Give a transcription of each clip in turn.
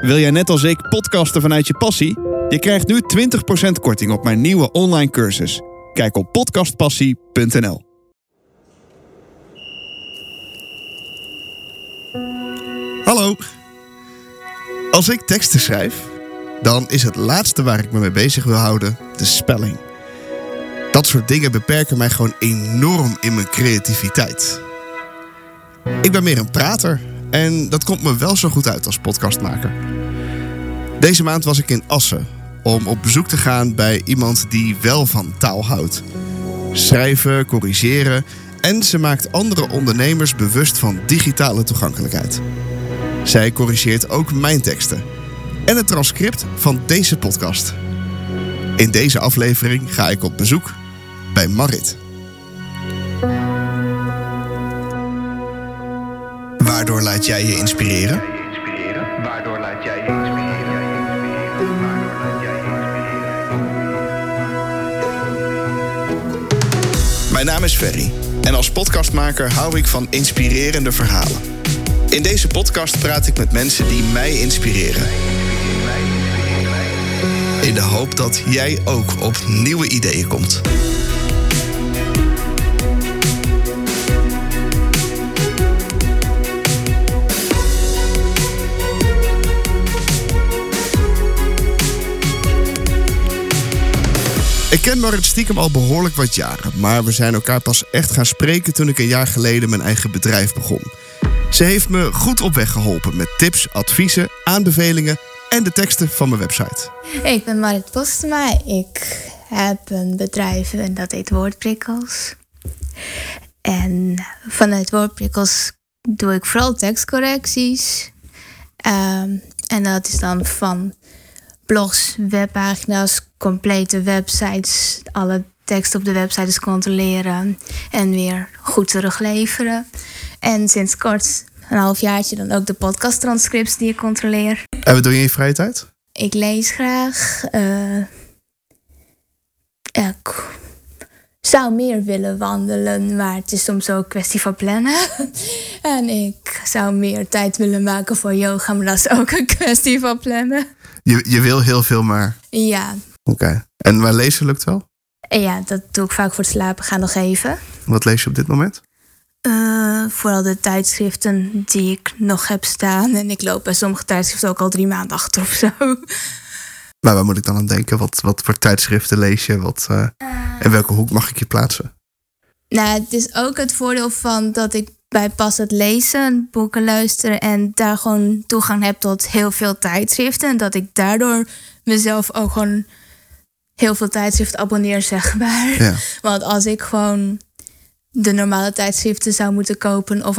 Wil jij net als ik podcasten vanuit je passie? Je krijgt nu 20% korting op mijn nieuwe online cursus. Kijk op podcastpassie.nl. Hallo. Als ik teksten schrijf, dan is het laatste waar ik me mee bezig wil houden de spelling. Dat soort dingen beperken mij gewoon enorm in mijn creativiteit. Ik ben meer een prater en dat komt me wel zo goed uit als podcastmaker. Deze maand was ik in Assen om op bezoek te gaan bij iemand die wel van taal houdt. Schrijven, corrigeren en ze maakt andere ondernemers bewust van digitale toegankelijkheid. Zij corrigeert ook mijn teksten en het transcript van deze podcast. In deze aflevering ga ik op bezoek bij Marit. Waardoor laat jij je inspireren? Waardoor laat jij je inspireren? Mijn naam is Ferry en als podcastmaker hou ik van inspirerende verhalen. In deze podcast praat ik met mensen die mij inspireren. In de hoop dat jij ook op nieuwe ideeën komt. Ik ken Marit stiekem al behoorlijk wat jaren, maar we zijn elkaar pas echt gaan spreken toen ik een jaar geleden mijn eigen bedrijf begon. Ze heeft me goed op weg geholpen met tips, adviezen, aanbevelingen en de teksten van mijn website. Ik ben Marit Postema. Ik heb een bedrijf en dat heet Woordprikkels. En vanuit Woordprikkels doe ik vooral tekstcorrecties. Ehm, en dat is dan van blogs, webpagina's, complete websites, alle tekst op de websites controleren en weer goed terugleveren. En sinds kort, een halfjaartje, dan ook de podcasttranscripts die ik controleer. En wat doe je in je vrije tijd? Ik lees graag. eh, ik zou meer willen wandelen, maar het is soms ook een kwestie van plannen. en ik zou meer tijd willen maken voor yoga, maar dat is ook een kwestie van plannen. Je, je wil heel veel, maar... Ja, Oké. En maar lezen lukt wel? en ja, dat doe ik vaak voor het slapen gaan nog even. Wat lees je op dit moment? Eh, vooral de tijdschriften die ik nog heb staan. En ik loop bij sommige tijdschriften ook al drie maanden achter of zo. Maar waar moet ik dan aan denken? Wat, wat voor tijdschriften lees je? Wat, eh, in welke hoek mag ik je plaatsen? Nou, het is ook het voordeel van dat ik bij pas het lezen, boeken luisteren en daar gewoon toegang heb tot heel veel tijdschriften. En dat ik daardoor mezelf ook gewoon heel veel tijdschriften abonneer, zeg maar. Ja. Want als ik gewoon de normale tijdschriften zou moeten kopen of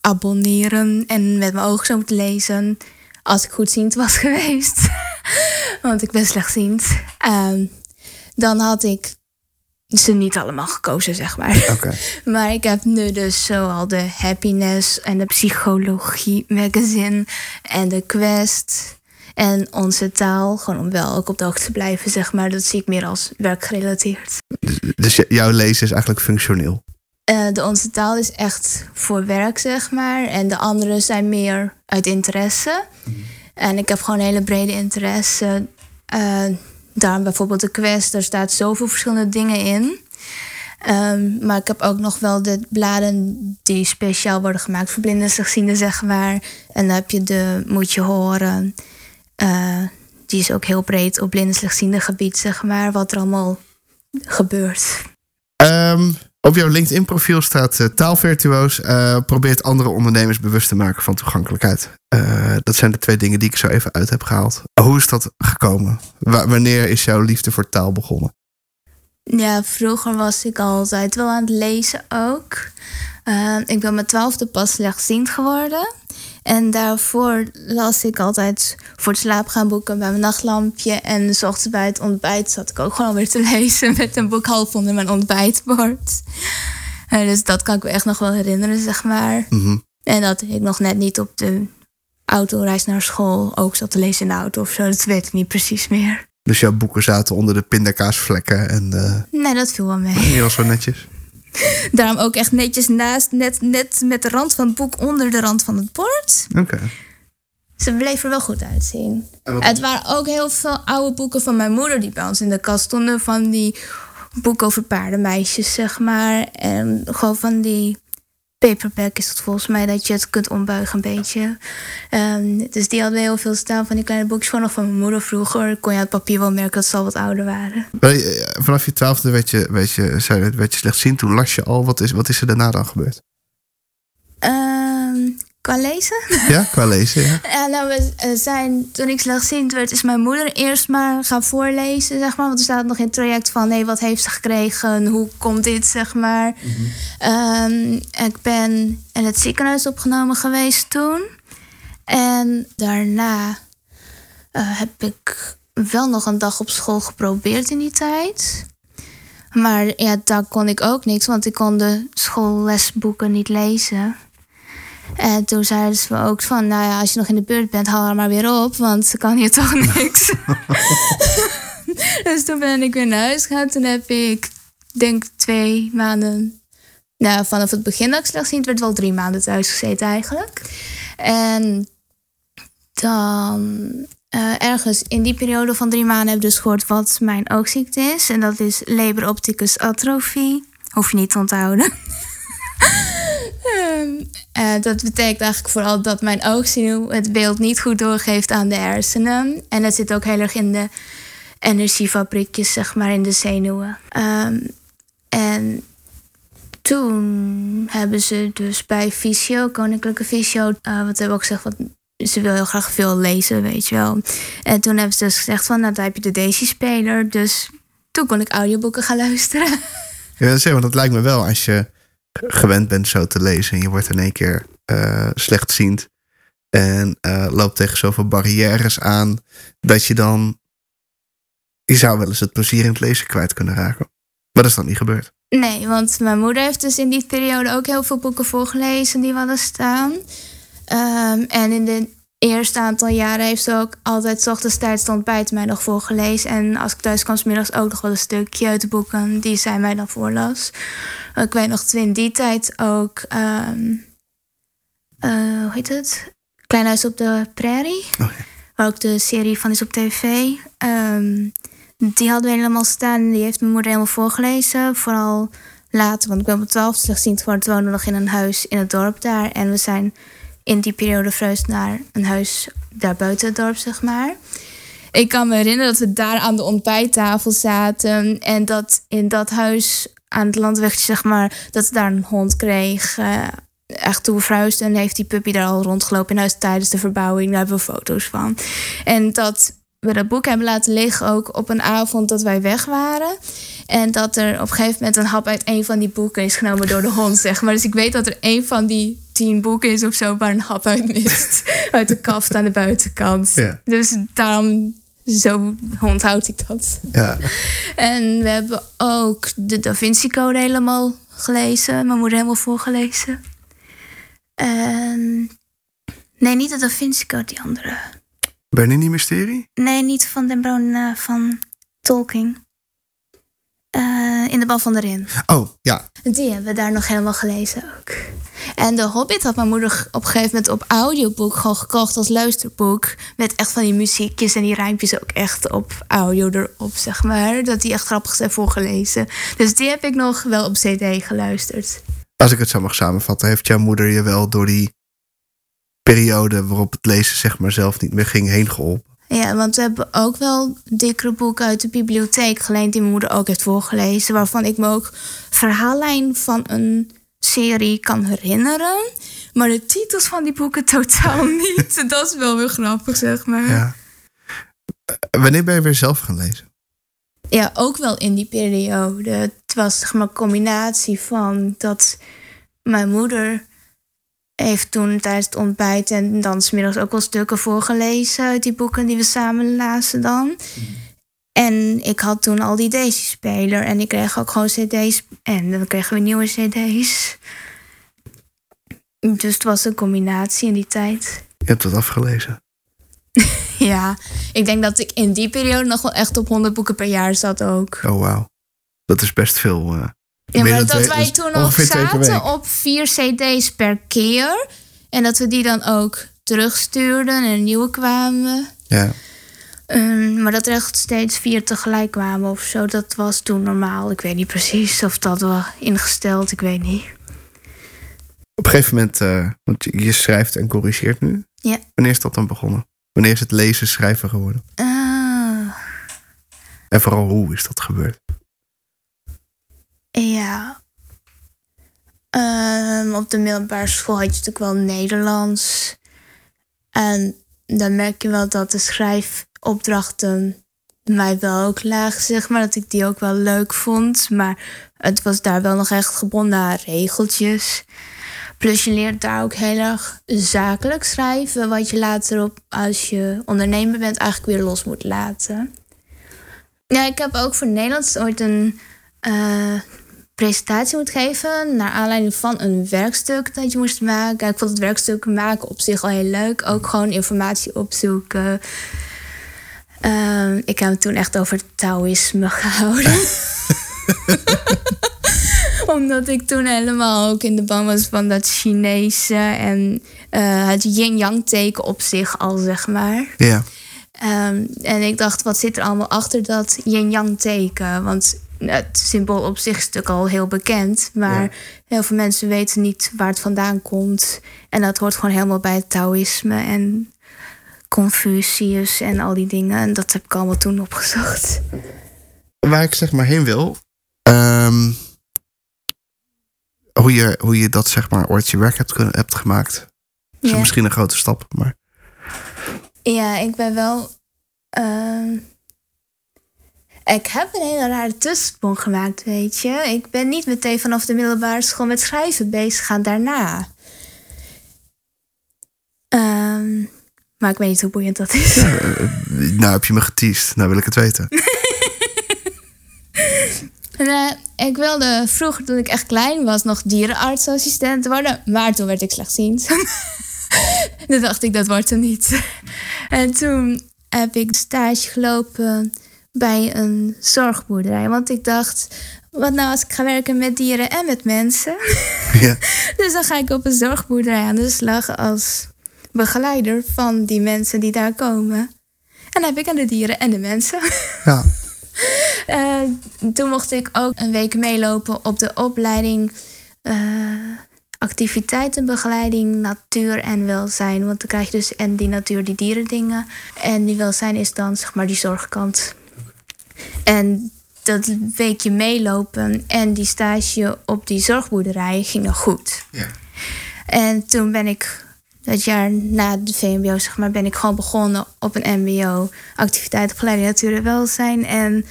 abonneren en met mijn ogen zou moeten lezen, als ik goedziend was geweest, want ik ben slechtziend, ehm, dan had ik ze niet allemaal gekozen, zeg maar. Oké. Maar ik heb nu dus zoal de Happiness en de Psychologie Magazine en de Quest en onze taal. Gewoon om wel ook op de hoogte te blijven, zeg maar. Dat zie ik meer als werkgerelateerd. Dus j- jouw lezen is eigenlijk functioneel. Eh, de onze taal is echt voor werk, zeg maar. En de andere zijn meer uit interesse. En ik heb gewoon een hele brede interesse. Eh daarom bijvoorbeeld de quest, daar staat zoveel verschillende dingen in. Ehm, maar ik heb ook nog wel de bladen die speciaal worden gemaakt voor blinden en slechtzienden, zeg maar. En dan heb je de Moet je horen. Eh, die is ook heel breed op blinden en slechtziende gebied, zeg maar. Wat er allemaal gebeurt. Ehm, op jouw LinkedIn-profiel staat eh, taalvirtuoos. eh, probeert andere ondernemers bewust te maken van toegankelijkheid. Eh, dat zijn de twee dingen die ik zo even uit heb gehaald. Hoe is dat gekomen? Wa- wanneer is jouw liefde voor taal begonnen? Ja, vroeger was ik altijd wel aan het lezen ook. Eh, ik ben mijn twaalfde pas slechtziend geworden. En daarvoor las ik altijd voor het slaap gaan boeken bij mijn nachtlampje. En s ochtends bij het ontbijt zat ik ook gewoon weer te lezen met een boek half onder mijn ontbijtbord. Eh, dus dat kan ik me echt nog wel herinneren, zeg maar. Mhm. En dat ik nog net niet op de autoreis naar school ook zat te lezen in de auto of zo. Dat weet ik niet precies meer. Dus jouw boeken zaten onder de pindakaasvlekken en eh Nee, dat viel wel mee. hier was zo netjes. Daarom ook echt netjes naast, net, net met de rand van het boek onder de rand van het bord. Oké. ze bleef er wel goed uitzien. Het waren ook heel veel oude boeken van mijn moeder die bij ons in de kast stonden. Van die boeken over paardenmeisjes, zeg maar. En gewoon van die paperback is het volgens mij dat je het kunt ombuigen een beetje. Ehm, dus die hadden heel veel staan van die kleine boekjes. Gewoon nog van mijn moeder vroeger. Kon je aan het papier wel merken dat ze al wat ouder waren. Eh, Vanaf je twaalfde werd je, werd je, je, werd je slechtziend. Toen las je al. Wat is, wat is er daarna dan gebeurd? Ehm qua lezen? Ja, qua lezen, ja. Ja, nou, we eh, zijn, toen ik slechtziend werd, is mijn moeder eerst maar gaan voorlezen, zeg maar. Want er staat nog in het traject van, nee, wat heeft ze gekregen? Hoe komt dit, zeg maar. Ehm, ik ben in het ziekenhuis opgenomen geweest toen. En daarna eh, heb ik wel nog een dag op school geprobeerd in die tijd. Maar ja, daar kon ik ook niks, want ik kon de schoollesboeken niet lezen. En toen zeiden ze ook van, nou ja, als je nog in de buurt bent, haal haar maar weer op, want ze kan hier toch niks. dus toen ben ik weer naar huis gegaan. Toen heb ik, denk twee maanden, nou vanaf het begin dat ik slechtziend werd, wel drie maanden thuis gezeten eigenlijk. En dan eh, ergens in die periode van drie maanden heb ik dus gehoord wat mijn oogziekte is. En dat is Leber opticus atrofie. Hoef je niet te onthouden. Ehm, eh, dat betekent eigenlijk vooral dat mijn oogzenuw het beeld niet goed doorgeeft aan de hersenen. En dat zit ook heel erg in de energiefabriekjes, zeg maar, in de zenuwen. Ehm, en toen hebben ze dus bij Visio, Koninklijke Visio, eh wat hebben ook gezegd, ze wil heel graag veel lezen, weet je wel. En toen hebben ze dus gezegd van, nou, dan heb je de Daisy-speler. Dus toen kon ik audioboeken gaan luisteren. Ja, want dat lijkt me wel als je gewend bent zo te lezen en je wordt in één keer eh, slechtziend en eh, loopt tegen zoveel barrières aan dat je dan je zou wel eens het plezier in het lezen kwijt kunnen raken. Maar dat is dan niet gebeurd. Nee, want mijn moeder heeft dus in die periode ook heel veel boeken voorgelezen die we hadden staan. Ehm, en in de eerste aantal jaren heeft ze ook altijd ochtends het ontbijt mij nog voorgelezen. En als ik thuis kwam, 's middags ook nog wel een stukje uit de boeken die zij mij dan voorlas. Ik weet nog in die tijd ook, ehm, eh, hoe heet het? Klein Huis op de Prairie. Oh ja. Waar ook de serie van is op tv. Ehm, die hadden we helemaal staan. en Die heeft mijn moeder helemaal voorgelezen. Vooral later, want ik ben op mijn twaalf slechtziend geworden. We nog in een huis in het dorp daar. En we zijn in die periode verhuisd naar een huis daar buiten het dorp, zeg maar. Ik kan me herinneren dat we daar aan de ontbijttafel zaten. En dat in dat huis aan het landwegje, zeg maar, dat ze daar een hond kreeg. eh, echt toen we en heeft die puppy daar al rondgelopen in huis tijdens de verbouwing. Daar hebben we foto's van. En dat we dat boek hebben laten liggen ook op een avond dat wij weg waren. En dat er op een gegeven moment een hap uit een van die boeken is genomen door de hond, zeg maar. Dus ik weet dat er een van die tien boeken is of zo waar een hap uit mist. uit de kaft aan de buitenkant. Ja. Dus daarom, zo onthoud ik dat. Ja. En we hebben ook de Da Vinci Code helemaal gelezen. Mijn moeder helemaal voorgelezen. En... Nee, niet de Da Vinci Code, die andere. Bernini Mysterie? Nee, niet van Den Brown, eh, van Tolkien. Eh, in de bal van de Rin. Oh, ja. Die hebben we daar nog helemaal gelezen ook. En de Hobbit had mijn moeder op een gegeven moment op audioboek gewoon gekocht als luisterboek. Met echt van die muziekjes en die rijmpjes ook echt op audio erop, zeg maar. Dat die echt grappig zijn voorgelezen. Dus die heb ik nog wel op CD geluisterd. Als ik het zo mag samenvatten, heeft jouw moeder je wel door die periode waarop het lezen zeg maar zelf niet meer ging heen geholpen? Ja, want we hebben ook wel dikkere boeken uit de bibliotheek geleend die mijn moeder ook heeft voorgelezen. Waarvan ik me ook verhaallijn van een serie kan herinneren. Maar de titels van die boeken totaal niet. Dat is wel weer grappig, zeg maar. Ja, Ja. Eh, Wanneer ben je weer zelf gaan lezen? ook wel in die periode. Het was zeg maar een combinatie van dat mijn moeder heeft toen tijdens het ontbijt en dan smiddags ook wel stukken voorgelezen uit die boeken die we samen lazen dan. En ik had toen al die Daisy-speler en ik kreeg ook gewoon cd's en dan kregen we nieuwe cd's. Dus het was een combinatie in die tijd. Je hebt het afgelezen. Ja, ik denk dat ik in die periode nog wel echt op 100 boeken per jaar zat ook. Oh, wauw. Dat is best veel. eh. Ja, maar dat wij toen nog zaten op vier cd's per keer. En dat we die dan ook terugstuurden en nieuwe kwamen. Ja. Ehm, maar dat er echt steeds vier tegelijk kwamen of zo, dat was toen normaal. Ik weet niet precies of dat was ingesteld, ik weet niet. Op een gegeven moment, eh, want je- schrijft en corrigeert nu. Ja. Wanneer is dat dan begonnen? Wanneer is het lezen, schrijven geworden? Ah, En vooral hoe is dat gebeurd? Ja. Ehm, op de middelbare school had je natuurlijk wel Nederlands. En dan merk je wel dat de schrijfopdrachten mij wel ook lagen, zeg maar. Dat ik die ook wel leuk vond. Maar het was daar wel nog echt gebonden aan regeltjes. Plus je leert daar ook heel erg zakelijk schrijven. Wat je later op, als je ondernemer bent, eigenlijk weer los moet laten. Ja, ik heb ook voor Nederlands ooit een eh, presentatie moeten geven. Naar aanleiding van een werkstuk dat je moest maken. Ik vond het werkstuk maken op zich al heel leuk. Ook gewoon informatie opzoeken. Ehm, ik heb het toen echt over Taoïsme gehouden. Omdat ik toen helemaal ook in de ban was van dat Chinese en eh, het yin-yang teken op zich al, zeg maar. Ja. Ehm, en ik dacht, wat zit er allemaal achter dat yin-yang teken? Want het symbool op zich is natuurlijk al heel bekend. Maar Ja. heel veel mensen weten niet waar het vandaan komt. En dat hoort gewoon helemaal bij het Taoïsme en Confucius en al die dingen. En dat heb ik allemaal toen opgezocht. Waar ik zeg maar heen wil. ehm, hoe, je, hoe je dat zeg maar ooit je werk hebt, gemaakt. is Ja. misschien een grote stap. Maar Ja, ik ben wel. ehm, ik heb een hele rare tussensprong gemaakt, weet je. Ik ben niet meteen vanaf de middelbare school met schrijven bezig gaan daarna. Ehm, maar ik weet niet hoe boeiend dat is. nou heb je me geteased. Nou wil ik het weten. En, eh, ik wilde vroeger, toen ik echt klein was, nog dierenartsassistent worden. Maar toen werd ik slechtziend. toen dacht ik, dat wordt hem niet. En toen heb ik stage gelopen bij een zorgboerderij. Want ik dacht, wat nou als ik ga werken met dieren en met mensen? ja. Dus dan ga ik op een zorgboerderij aan de slag als begeleider van die mensen die daar komen. En dan heb ik aan de dieren en de mensen. ja. Eh, toen mocht ik ook een week meelopen op de opleiding eh, activiteitenbegeleiding, natuur en welzijn. Want dan krijg je dus en die natuur, die dierendingen. En die welzijn is dan zeg maar die zorgkant. En dat weekje meelopen en die stage op die zorgboerderij gingen goed. Ja. En toen ben ik dat jaar na de VMBO, zeg maar, ben ik gewoon begonnen op een MBO. Activiteitenbegeleiding natuur en welzijn. En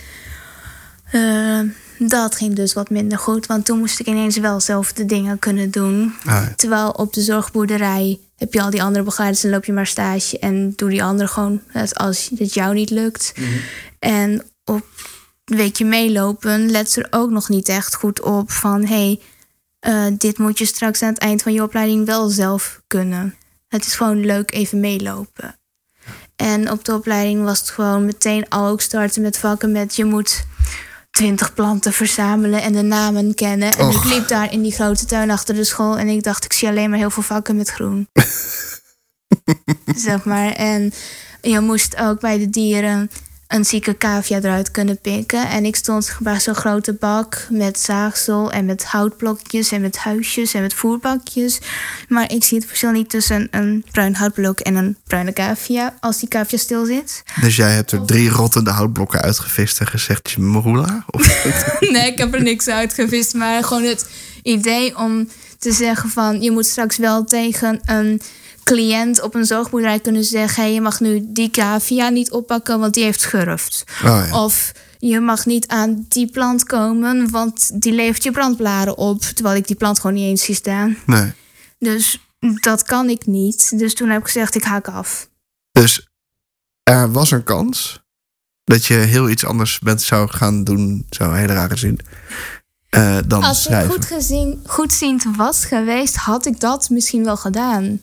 eh, dat ging dus wat minder goed. Want toen moest ik ineens wel zelf de dingen kunnen doen. Ah, ja. Terwijl op de zorgboerderij heb je al die andere begeleiders en loop je maar stage. En doe die andere gewoon als- het jou niet lukt. En op een weekje meelopen let ze er ook nog niet echt goed op van... hey, eh, dit moet je straks aan het eind van je opleiding wel zelf kunnen. Het is gewoon leuk even meelopen. En op de opleiding was het gewoon meteen al ook starten met vakken met... je moet twintig planten verzamelen en de namen kennen. En ik liep daar in die grote tuin achter de school... en ik dacht, ik zie alleen maar heel veel vakken met groen. zeg maar. En je moest ook bij de dieren een zieke cavia eruit kunnen pikken. En ik stond bij zo'n grote bak met zaagsel en met houtblokjes en met huisjes en met voerbakjes. Maar ik zie het verschil niet tussen een bruin houtblok en een bruine cavia als die cavia stil zit. Dus jij hebt er drie rottende houtblokken uitgevist en gezegd, Jimroela? Of Nee, ik heb er niks uitgevist. Maar gewoon het idee om te zeggen van... je moet straks wel tegen een cliënt op een zorgboerderij kunnen zeggen... Hey, je mag nu die cavia niet oppakken, want die heeft schurft. Oh, ja. Of je mag niet aan die plant komen, want die levert je brandblaren op. Terwijl ik die plant gewoon niet eens zie staan. Nee. Dus dat kan ik niet. Dus toen heb ik gezegd, ik haak af. Dus er was een kans dat je heel iets anders bent zou gaan doen, zo'n hele rare zin, eh, dan Als ik schrijven. goed gezien, goedziend was geweest, had ik dat misschien wel gedaan.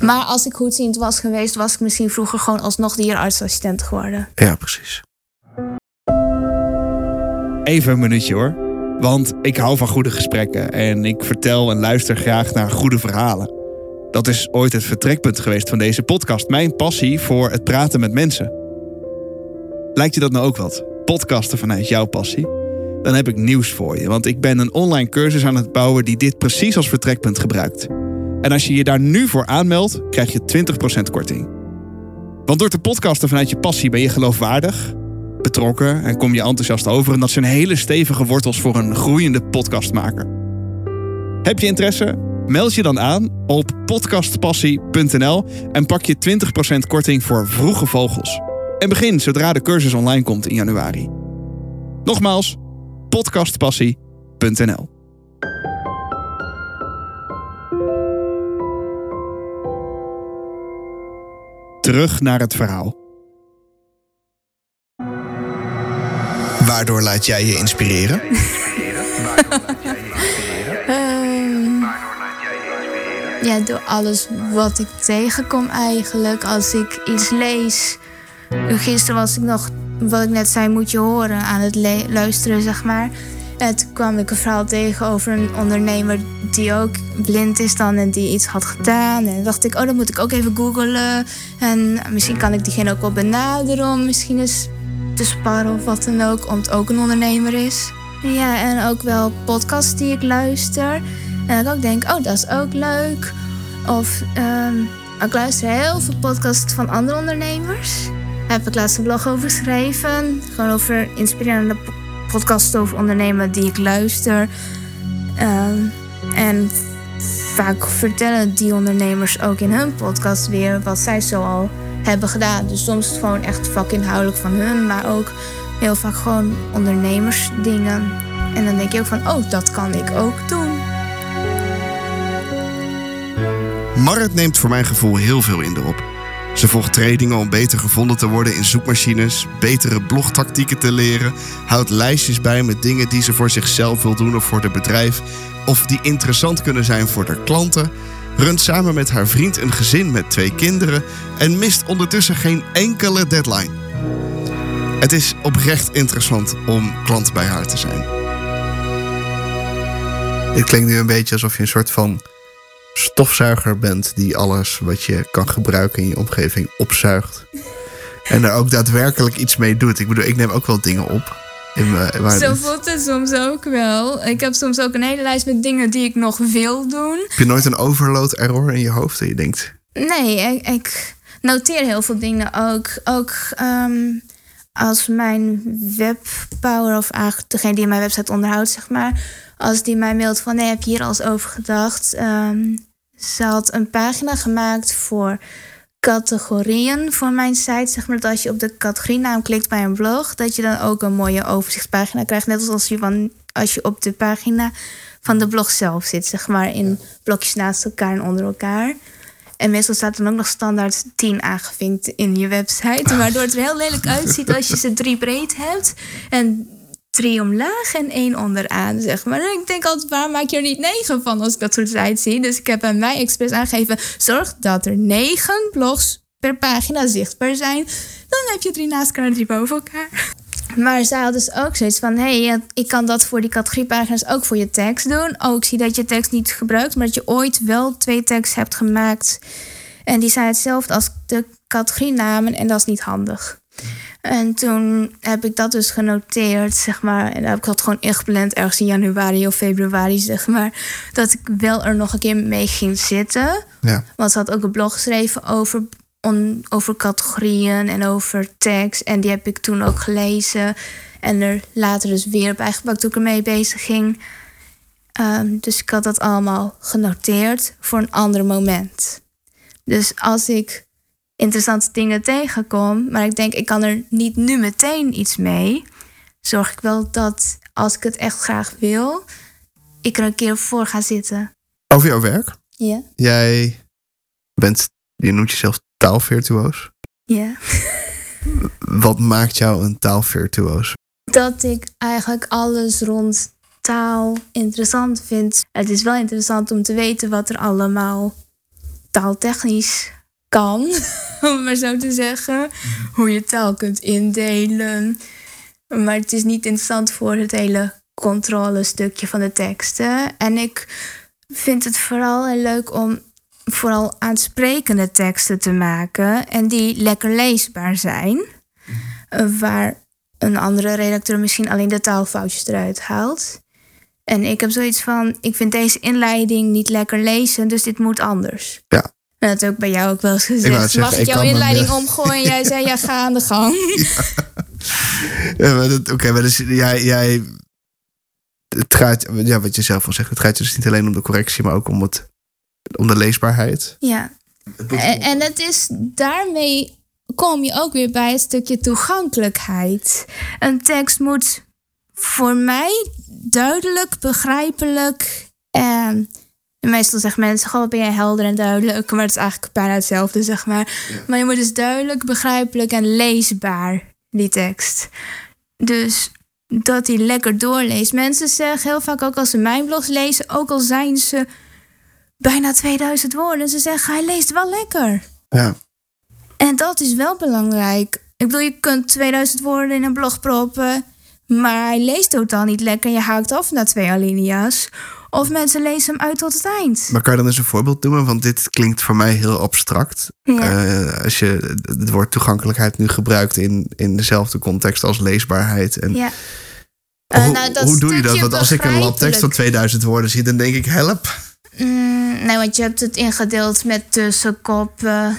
Maar als ik goedziend was geweest, was ik misschien vroeger gewoon alsnog dierenartsassistent geworden. Ja, precies. Even een minuutje hoor. Want ik hou van goede gesprekken en ik vertel en luister graag naar goede verhalen. Dat is ooit het vertrekpunt geweest van deze podcast. Mijn passie voor het praten met mensen. Lijkt je dat nou ook wat? Podcasten vanuit jouw passie? Dan heb ik nieuws voor je, want ik ben een online cursus aan het bouwen die dit precies als vertrekpunt gebruikt. En als je je daar nu voor aanmeldt, krijg je 20% korting. Want door te podcasten vanuit je passie ben je geloofwaardig, betrokken en kom je enthousiast over. En dat zijn hele stevige wortels voor een groeiende podcastmaker. Heb je interesse? Meld je dan aan op podcastpassie.nl en pak je 20% korting voor vroege vogels. En begin zodra de cursus online komt in januari. Nogmaals, podcastpassie.nl. Terug naar het verhaal. Waardoor laat jij je inspireren? Ehm, ja, door alles wat ik tegenkom eigenlijk. Als ik iets lees. Gisteren was ik nog, wat ik net zei, moet je horen aan het luisteren, zeg maar. En toen kwam ik een verhaal tegen over een ondernemer die ook blind is dan en die iets had gedaan. En dacht ik, oh, dan moet ik ook even googlen. En misschien kan ik diegene ook wel benaderen om misschien eens te sparren of wat dan ook, omdat ook een ondernemer is. Ja, en ook wel podcasts die ik luister. En dat ik ook denk, oh, dat is ook leuk. Of ehm, ik luister heel veel podcasts van andere ondernemers. Daar heb ik laatst een blog over geschreven. Gewoon over inspirerende po- podcasts over ondernemen die ik luister. Ehm, en vaak vertellen die ondernemers ook in hun podcast weer wat zij zo al hebben gedaan. Dus soms gewoon echt vakinhoudelijk van hun, maar ook heel vaak gewoon ondernemersdingen. En dan denk je ook van, oh, dat kan ik ook doen. Marit neemt voor mijn gevoel heel veel in erop. Ze volgt trainingen om beter gevonden te worden in zoekmachines, betere blogtactieken te leren, houdt lijstjes bij met dingen die ze voor zichzelf wil doen of voor het bedrijf, of die interessant kunnen zijn voor de klanten, runt samen met haar vriend een gezin met twee kinderen en mist ondertussen geen enkele deadline. Het is oprecht interessant om klant bij haar te zijn. Het klinkt nu een beetje alsof je een soort van stofzuiger bent die alles wat je kan gebruiken in je omgeving opzuigt. En er ook daadwerkelijk iets mee doet. Ik bedoel, ik neem ook wel dingen op. In mijn, Zo voelt het soms ook wel. Ik heb soms ook een hele lijst met dingen die ik nog wil doen. Heb je nooit een overload error in je hoofd en je denkt... Nee, ik, ik noteer heel veel dingen ook. Ook ehm, als mijn webbouwer, of eigenlijk degene die mijn website onderhoudt, zeg maar. Als die mij mailt van, nee, heb je hier al eens over gedacht? Ehm, ze had een pagina gemaakt voor categorieën voor mijn site. Zeg maar dat als je op de categorienaam klikt bij een blog, dat je dan ook een mooie overzichtspagina krijgt. Net als je, van, als je op de pagina van de blog zelf zit, zeg maar in blokjes naast elkaar en onder elkaar. En meestal staat er ook nog standaard 10 aangevinkt in je website. Waardoor het er heel lelijk uitziet als je ze drie breed hebt. En drie omlaag en één onderaan, zeg maar. En ik denk altijd, waarom maak je er niet negen van als ik dat soort sites zie? Dus ik heb aan mij expres aangegeven... zorg dat er negen blogs per pagina zichtbaar zijn. Dan heb je drie naast elkaar en drie boven elkaar. Maar zij had dus ook zoiets van... hé, hey, ik kan dat voor die categoriepagina's ook voor je tekst doen. Oh, ik zie dat je tekst niet gebruikt... maar dat je ooit wel twee teksten hebt gemaakt. En die zijn hetzelfde als de categorienamen... en dat is niet handig. En toen heb ik dat dus genoteerd, zeg maar. En dan heb ik dat gewoon ingepland ergens in januari of februari, zeg maar. Dat ik wel er nog een keer mee ging zitten. Ja. Want ze had ook een blog geschreven over, on- over categorieën en over tags. En die heb ik toen ook gelezen. En er later dus weer bijgepakt toen ik ermee bezig ging. Ehm, dus ik had dat allemaal genoteerd voor een ander moment. Dus als ik interessante dingen tegenkom, maar ik denk ik kan er niet nu meteen iets mee, zorg ik wel dat als ik het echt graag wil, ik er een keer voor ga zitten. Over jouw werk. Ja. Jij bent, je noemt jezelf taalvirtuoos. Ja. Wat maakt jou een taalvirtuoos? Dat ik eigenlijk alles rond taal interessant vind. Het is wel interessant om te weten wat er allemaal taaltechnisch kan, om het maar zo te zeggen. Hoe je taal kunt indelen. Maar het is niet interessant voor het hele controlestukje van de teksten. En ik vind het vooral heel leuk om vooral aansprekende teksten te maken en die lekker leesbaar zijn. Eh, Waar een andere redacteur misschien alleen de taalfoutjes eruit haalt. En ik heb zoiets van: ik vind deze inleiding niet lekker lezen, dus dit moet anders. Ja. En dat heb ik bij jou ook wel eens gezegd. zeggen, Mag ik ik jouw inleiding omgooien? En jij zei: ja, ga aan de gang. Ja, maar Oké, maar dus jij, jij. Het gaat, ja, wat je zelf al zegt, het gaat dus niet alleen om de correctie, maar ook om, het, om de leesbaarheid. Ja. En, en het is daarmee kom je ook weer bij het stukje toegankelijkheid. Een tekst moet voor mij duidelijk, begrijpelijk en meestal zeggen mensen gewoon ben jij helder en duidelijk, maar het is eigenlijk bijna hetzelfde zeg maar. Maar je moet dus duidelijk, begrijpelijk en leesbaar die tekst. Dus dat hij lekker doorleest. Mensen zeggen heel vaak ook als ze mijn blogs lezen, ook al zijn ze bijna 2000 woorden. Ze zeggen, hij leest wel lekker. Ja. En dat is wel belangrijk. Ik bedoel, je kunt 2000 woorden in een blog proppen, maar hij leest totaal niet lekker en je haakt af na twee alinea's. Of mensen lezen hem uit tot het eind. Maar kan je dan eens een voorbeeld noemen? Want dit klinkt voor mij heel abstract. Ja. Eh, als je het woord toegankelijkheid nu gebruikt in, in dezelfde context als leesbaarheid. En ja. Eh, hoe, nou, dat hoe doe je dat? Want als ik een lab tekst van begrijpelijk. 2000 woorden zie, dan denk ik help. Mm, nee, want je hebt het ingedeeld met tussenkoppen.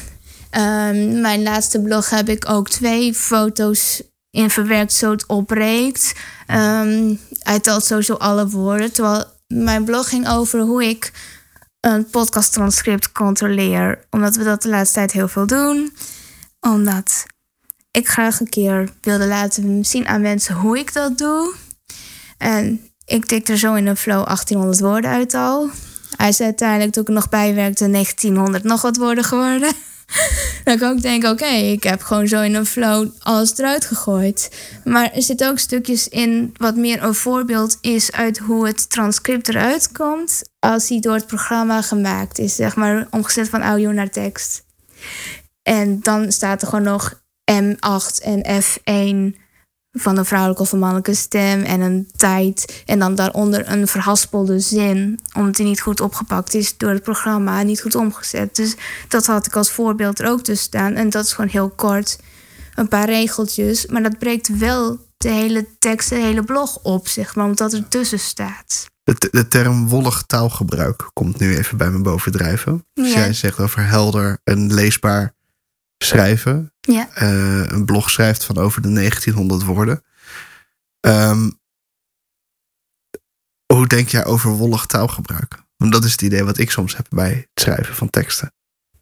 Ehm, mijn laatste blog heb ik ook twee foto's in verwerkt zo het opbreekt. Ehm, hij telt sowieso alle woorden. Terwijl mijn blog ging over hoe ik een podcasttranscript controleer. Omdat we dat de laatste tijd heel veel doen. Omdat ik graag een keer wilde laten zien aan mensen hoe ik dat doe. En ik tikte er zo in een flow 1800 woorden uit al. Hij is uiteindelijk, toen ik nog bij werkte, 1900 nog wat woorden geworden. Dan ik ook denk, oké, ik heb gewoon zo in een flow alles eruit gegooid. Maar er zitten ook stukjes in wat meer een voorbeeld is uit hoe het transcript eruit komt als hij door het programma gemaakt is, zeg maar omgezet van audio naar tekst. En dan staat er gewoon nog M8 en F1 van een vrouwelijke of een mannelijke stem en een tijd. En dan daaronder een verhaspelde zin, omdat die niet goed opgepakt is door het programma, niet goed omgezet. Dus dat had ik als voorbeeld er ook tussen staan. En dat is gewoon heel kort, een paar regeltjes. Maar dat breekt wel de hele tekst, de hele blog op, zeg maar, omdat er tussen staat. De, de term wollig taalgebruik komt nu even bij me bovendrijven. Dus Ja. jij zegt over helder en leesbaar schrijven. Ja. eh, een blog schrijft van over de 1900 woorden. Ehm, hoe denk jij over wollig taalgebruik? Want dat is het idee wat ik soms heb bij het schrijven van teksten.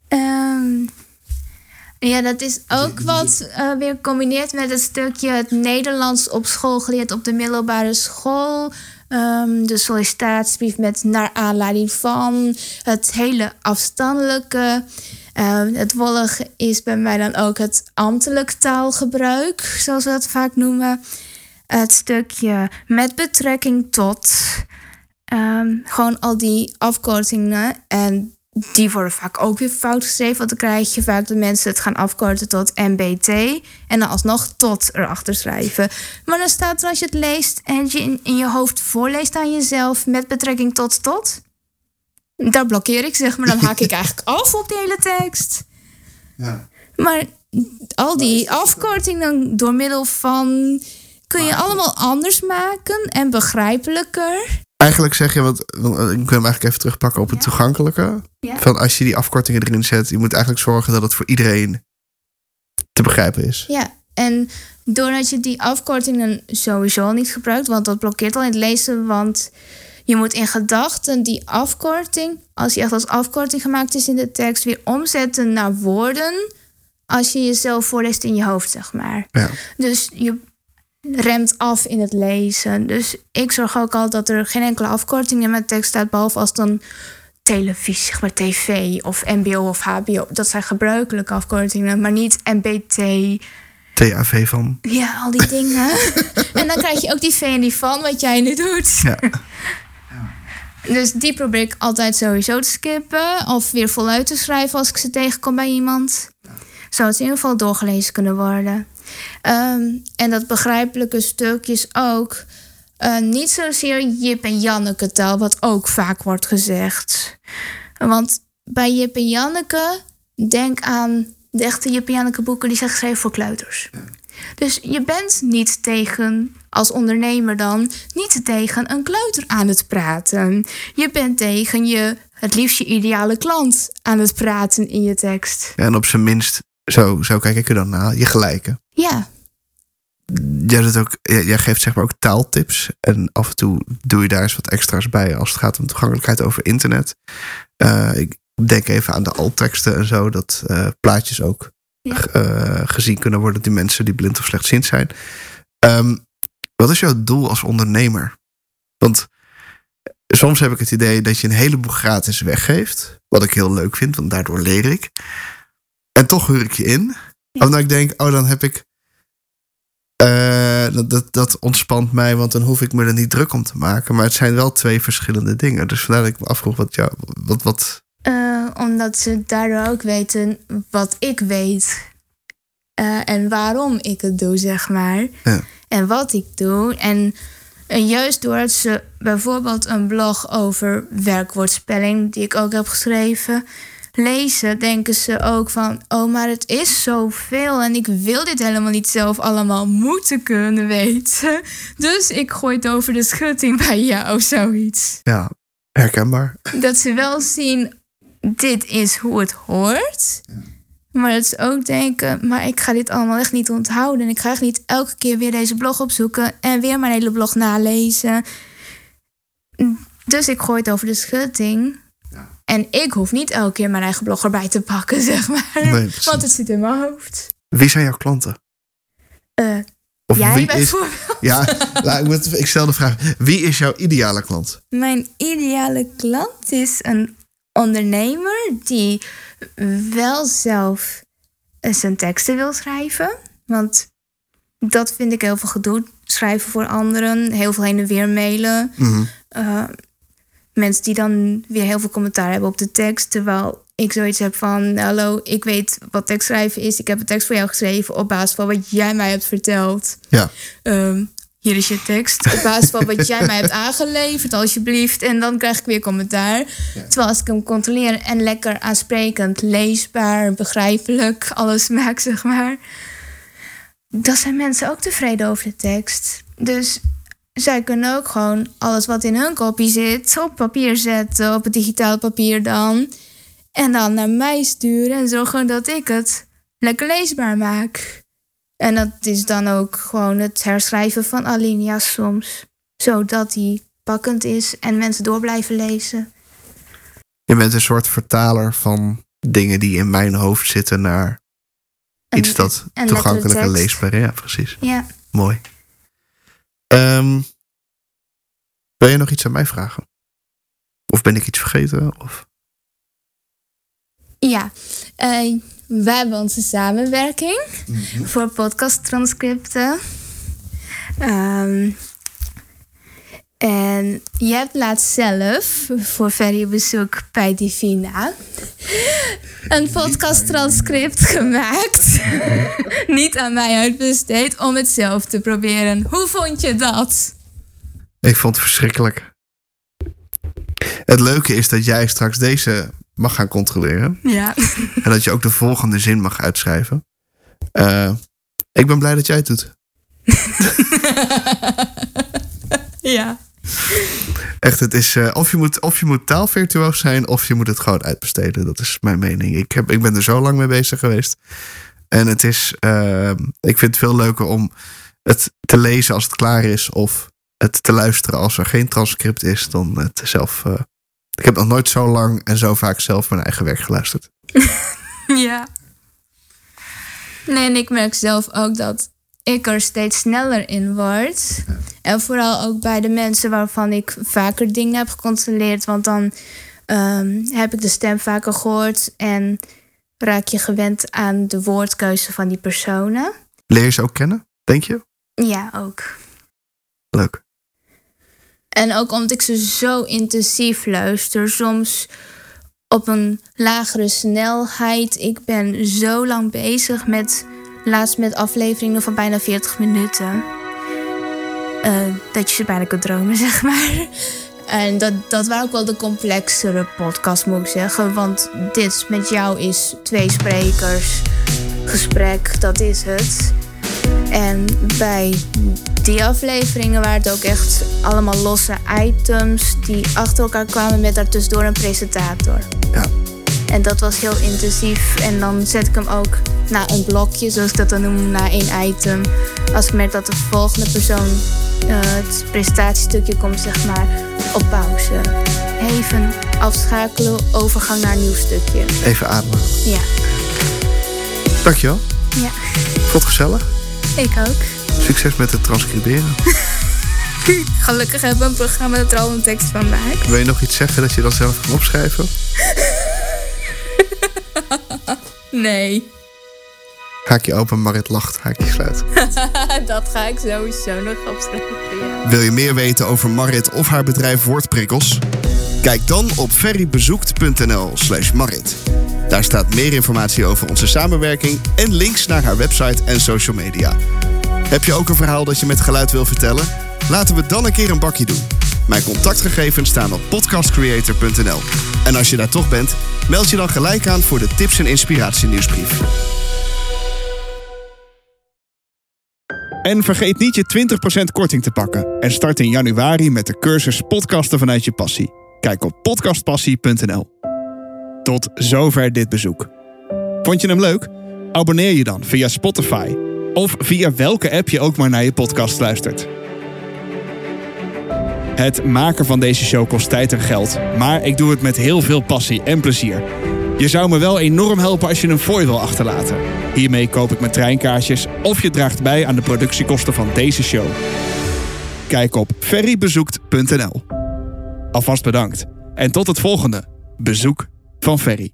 Ehm, ja, dat is ook wat eh, weer combineert met het stukje het Nederlands op school geleerd op de middelbare school. Ehm, de sollicitatiebrief met naar aanleiding van het hele afstandelijke. Ehm, het wollige is bij mij dan ook het ambtelijk taalgebruik, zoals we dat vaak noemen. Het stukje met betrekking tot. Ehm, gewoon al die afkortingen. En die worden vaak ook weer fout geschreven. Want dan krijg je vaak dat mensen het gaan afkorten tot MBT. En dan alsnog tot erachter schrijven. Maar dan staat er als je het leest en je in, in je hoofd voorleest aan jezelf met betrekking tot tot. Daar blokkeer ik zeg maar. Dan haak ik eigenlijk af op die hele tekst. Ja. Maar al die afkortingen door middel van. kun je allemaal anders maken en begrijpelijker. Eigenlijk zeg je, want ik wil hem eigenlijk even terugpakken op het toegankelijke. Ja. Van als je die afkortingen erin zet, je moet eigenlijk zorgen dat het voor iedereen te begrijpen is. Ja, en doordat je die afkortingen sowieso niet gebruikt, want dat blokkeert al in het lezen, want je moet in gedachten die afkorting, als die echt als afkorting gemaakt is in de tekst, weer omzetten naar woorden als je jezelf voorleest in je hoofd, zeg maar. Ja. Dus je remt af in het lezen. Dus ik zorg ook altijd dat er geen enkele afkorting in mijn tekst staat, behalve als dan televisie, zeg maar tv of mbo of hbo. Dat zijn gebruikelijke afkortingen, maar niet mbt. TAV van. Ja, al die dingen. en dan krijg je ook die V en die van, wat jij nu doet. Ja. Dus die probeer ik altijd sowieso te skippen. Of weer voluit te schrijven als ik ze tegenkom bij iemand. Zodat ze in ieder geval doorgelezen kunnen worden. Ehm, en dat begrijpelijke stukjes ook. eh, niet zozeer Jip en Janneke taal, wat ook vaak wordt gezegd. Want bij Jip en Janneke, denk aan de echte Jip en Janneke boeken die zijn geschreven voor kleuters. Dus je bent niet tegen, als ondernemer dan, niet tegen een kleuter aan het praten. Je bent tegen je, het liefst je ideale klant aan het praten in je tekst. Ja, en op zijn minst, zo, zo kijk ik er dan naar, je gelijke. Ja, Jij, doet ook, jij jij geeft zeg maar ook taaltips. En af en toe doe je daar eens wat extra's bij als het gaat om toegankelijkheid over internet. Eh, ik denk even aan de altteksten en zo, dat eh, plaatjes ook Ja. eh, gezien kunnen worden die mensen die blind of slechtziend zijn. Ehm, wat is jouw doel als ondernemer? Want soms heb ik het idee dat je een heleboel gratis weggeeft. Wat ik heel leuk vind, want daardoor leer ik. En toch huur ik je in. Omdat ik denk, oh, dan heb ik. eh, dat, dat, dat ontspant mij, want dan hoef ik me er niet druk om te maken. Maar het zijn wel twee verschillende dingen. Dus vandaar dat ik me afvroeg wat jou. Wat, wat, Eh, omdat ze daardoor ook weten wat ik weet. Eh, en waarom ik het doe, zeg maar. Ja. En wat ik doe. En, en juist doordat ze bijvoorbeeld een blog over werkwoordspelling, die ik ook heb geschreven, lezen, denken ze ook van: oh, maar het is zoveel en ik wil dit helemaal niet zelf allemaal moeten kunnen weten. Dus ik gooi het over de schutting bij jou, zoiets ja, herkenbaar. dat ze wel zien, dit is hoe het hoort. Maar dat ze ook denken, maar ik ga dit allemaal echt niet onthouden. En ik ga echt niet elke keer weer deze blog opzoeken en weer mijn hele blog nalezen. Dus ik gooi het over de schutting. En ik hoef niet elke keer mijn eigen blog erbij te pakken, zeg maar. Nee. Want het zit in mijn hoofd. Wie zijn jouw klanten? Eh, Of jij wie is. bijvoorbeeld. Ja, ik stel de vraag: wie is jouw ideale klant? Mijn ideale klant is een ondernemer die wel zelf zijn teksten wil schrijven. Want dat vind ik heel veel gedoe. Schrijven voor anderen, heel veel heen en weer mailen. Mhm. Eh, mensen die dan weer heel veel commentaar hebben op de tekst. Terwijl ik zoiets heb van: Hallo, ik weet wat tekstschrijven is. Ik heb een tekst voor jou geschreven op basis van wat jij mij hebt verteld. Ja, Ehm, hier is je tekst. Op basis van wat jij mij hebt aangeleverd, alsjeblieft. En dan krijg ik weer commentaar. Terwijl als ik hem controleer en lekker aansprekend, leesbaar, begrijpelijk, alles maak, zeg maar. Dan zijn mensen ook tevreden over de tekst. Dus zij kunnen ook gewoon alles wat in hun kopie zit op papier zetten, op het digitaal papier dan. En dan naar mij sturen en zorgen dat ik het lekker leesbaar maak. En dat is dan ook gewoon het herschrijven van alinea's soms. Zodat die pakkend is en mensen door blijven lezen. je bent een soort vertaler van dingen die in mijn hoofd zitten naar En- iets dat en toegankelijk en leesbaar is. Ja, precies. Ja. Mooi. Ehm, wil je nog iets aan mij vragen? Of ben ik iets vergeten? Of... Ja, eh, wij hebben onze samenwerking voor podcasttranscripten. Ehm, en je hebt laatst zelf voor Ferry bezoek bij Divina een podcasttranscript gemaakt. Niet aan mij uitbesteed om het zelf te proberen. Hoe vond je dat? Ik vond het verschrikkelijk. Het leuke is dat jij straks deze mag gaan controleren. Ja. En dat je ook de volgende zin mag uitschrijven. Eh, ik ben blij dat jij het doet. ja. Echt, het is, eh, of, je moet, of je moet taalvirtuoos zijn, of je moet het gewoon uitbesteden. Dat is mijn mening. Ik, heb, ik ben er zo lang mee bezig geweest. En het is, eh, ik vind het veel leuker om het te lezen als het klaar is, of het te luisteren als er geen transcript is, dan het zelf. Ik heb nog nooit zo lang en zo vaak zelf mijn eigen werk geluisterd. Ja. Nee, en ik merk zelf ook dat ik er steeds sneller in word. En vooral ook bij de mensen waarvan ik vaker dingen heb gecontroleerd. Want dan ehm, heb ik de stem vaker gehoord en raak je gewend aan de woordkeuze van die personen. Leer je ze ook kennen, denk je? Ja, ook. Leuk. En ook omdat ik ze zo intensief luister, soms op een lagere snelheid. Ik ben zo lang bezig met, laatst met afleveringen van bijna 40 minuten. Eh, dat je ze bijna kunt dromen, zeg maar. En dat, dat waren ook wel de complexere podcasts, moet ik zeggen. Want dit met jou is twee sprekers, gesprek, dat is het. En bij die afleveringen waren het ook echt allemaal losse items die achter elkaar kwamen met daartussendoor een presentator. Ja. En dat was heel intensief. En dan zet ik hem ook na een blokje, zoals ik dat dan noem, na één item. Als ik merk dat de volgende persoon eh, het presentatiestukje komt, zeg maar, op pauze. Even afschakelen, overgang naar een nieuw stukje. Even ademen. Ja, Dankjewel. ja. Vond het gezellig. Ik ook. Succes met het transcriberen. Gelukkig hebben we een programma dat er al een tekst van maakt. Wil je nog iets zeggen dat je dan zelf kan opschrijven? Nee. Haakje open, Marit lacht, haakje sluit. dat ga ik sowieso nog opschrijven, ja. Wil je meer weten over Marit of haar bedrijf Woordprikkels? Kijk dan op ferrybezoekt.nl slash Marit. Daar staat meer informatie over onze samenwerking en links naar haar website en social media. Heb je ook een verhaal dat je met geluid wil vertellen? Laten we dan een keer een bakje doen. Mijn contactgegevens staan op podcastcreator.nl. En als je daar toch bent, meld je dan gelijk aan voor de tips en inspiratie nieuwsbrief. En vergeet niet je 20% korting te pakken. En start in januari met de cursus Podcasten vanuit je passie. Kijk op podcastpassie.nl. Tot zover dit bezoek. Vond je hem leuk? Abonneer je dan via Spotify. Of via welke app je ook maar naar je podcast luistert. Het maken van deze show kost tijd en geld, maar ik doe het met heel veel passie en plezier. Je zou me wel enorm helpen als je een fooi wil achterlaten. Hiermee koop ik mijn treinkaartjes of je draagt bij aan de productiekosten van deze show. Kijk op ferrybezoekt.nl. Alvast bedankt en tot het volgende bezoek van Ferry.